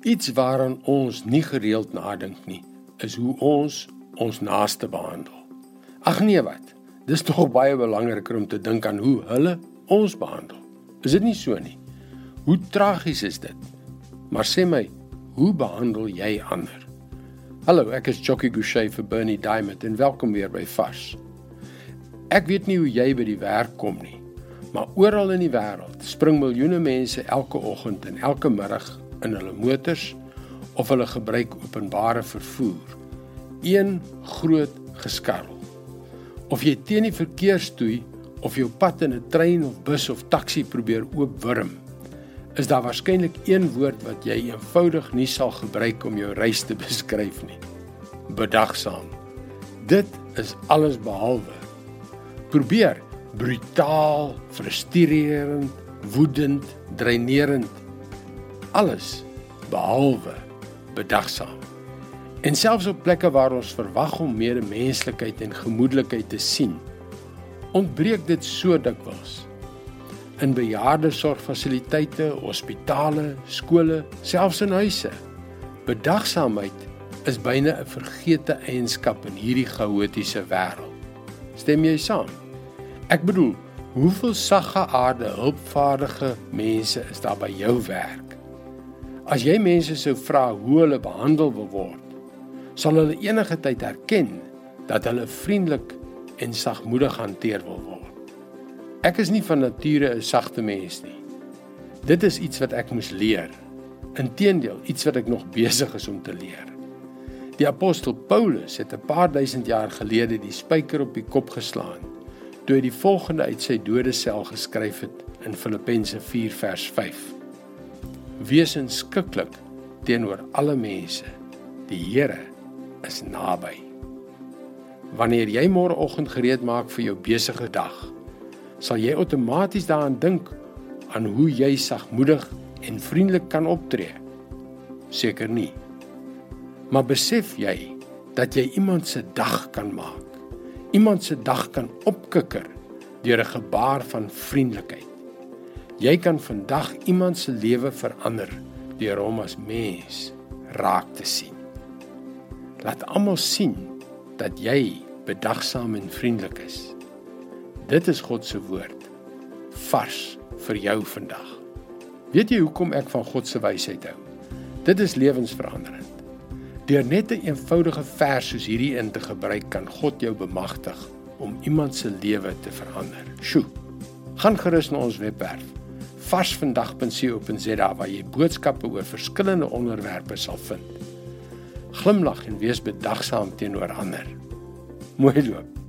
Iets waaraan ons nie gereeld nadink nie, is hoe ons ons naaste behandel. Ag nee wat. Dis tog baie belangriker om te dink aan hoe hulle ons behandel. Is dit nie so nie? Hoe tragies is dit? Maar sê my, hoe behandel jy ander? Hallo, ek is Jockey Gouchee vir Bernie Diamond en welkom weer by Vars. Ek weet nie hoe jy by die werk kom nie, maar oral in die wêreld spring miljoene mense elke oggend en elke middag in hulle motors of hulle gebruik openbare vervoer. Een groot geskarrel. Of jy teen die verkeersstoei of jou pad in 'n trein of bus of taxi probeer oopwurm, is daar waarskynlik een woord wat jy eenvoudig nie sal gebruik om jou reis te beskryf nie. Bedagsaam. Dit is alles behalwe. Probeer brutaal, frustrerend, woedend, dreinerend. Alles behalwe bedagsaam. En selfs op plekke waar ons verwag om meer menslikheid en gemoedelikheid te sien, ontbreek dit so dikwels. In bejaardesorgfasiliteite, hospitale, skole, selfs in huise. Bedagsaamheid is byna 'n vergete eienskap in hierdie chaotiese wêreld. Stem jy saam? Ek bedoel, hoeveel saggeaarde, hulpvaardige mense is daar by jou werk? As jy mense sou vra hoe hulle behandel wil word, sal hulle enige tyd erken dat hulle vriendelik en sagmoedig hanteer wil word. Ek is nie van nature 'n sagte mens nie. Dit is iets wat ek moes leer. Inteendeel, iets wat ek nog besig is om te leer. Die apostel Paulus het 'n paar duisend jaar gelede die spyker op die kop geslaan toe hy die volgende uit sy dodesel geskryf het in Filippense 4 vers 5. Wees inskikkelik teenoor alle mense. Die Here is naby. Wanneer jy môreoggend gereed maak vir jou besige dag, sal jy outomaties daaraan dink aan hoe jy sagmoedig en vriendelik kan optree. Seker nie. Maar besef jy dat jy iemand se dag kan maak? Iemand se dag kan opkikker deur 'n gebaar van vriendelikheid. Jy kan vandag iemand se lewe verander deur hom as mens raak te sien. Laat almal sien dat jy bedagsaam en vriendelik is. Dit is God se woord vars vir jou vandag. Weet jy hoekom ek van God se wysheid hou? Dit is lewensveranderend. Deur net 'n een eenvoudige vers soos hierdie in te gebruik, kan God jou bemagtig om iemand se lewe te verander. Sjoe. Gaan gerus na ons webwerf varsvandag.co.za waar jy boodskappe oor verskillende onderwerpe sal vind. Glimlag en wees bedagsaam teenoor ander. Mooi loop.